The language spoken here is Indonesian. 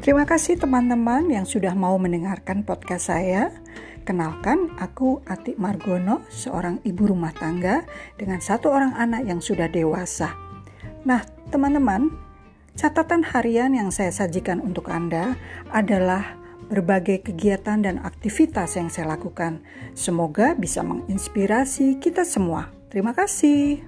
Terima kasih teman-teman yang sudah mau mendengarkan podcast saya. Kenalkan, aku Atik Margono, seorang ibu rumah tangga dengan satu orang anak yang sudah dewasa. Nah, teman-teman, catatan harian yang saya sajikan untuk Anda adalah berbagai kegiatan dan aktivitas yang saya lakukan. Semoga bisa menginspirasi kita semua. Terima kasih.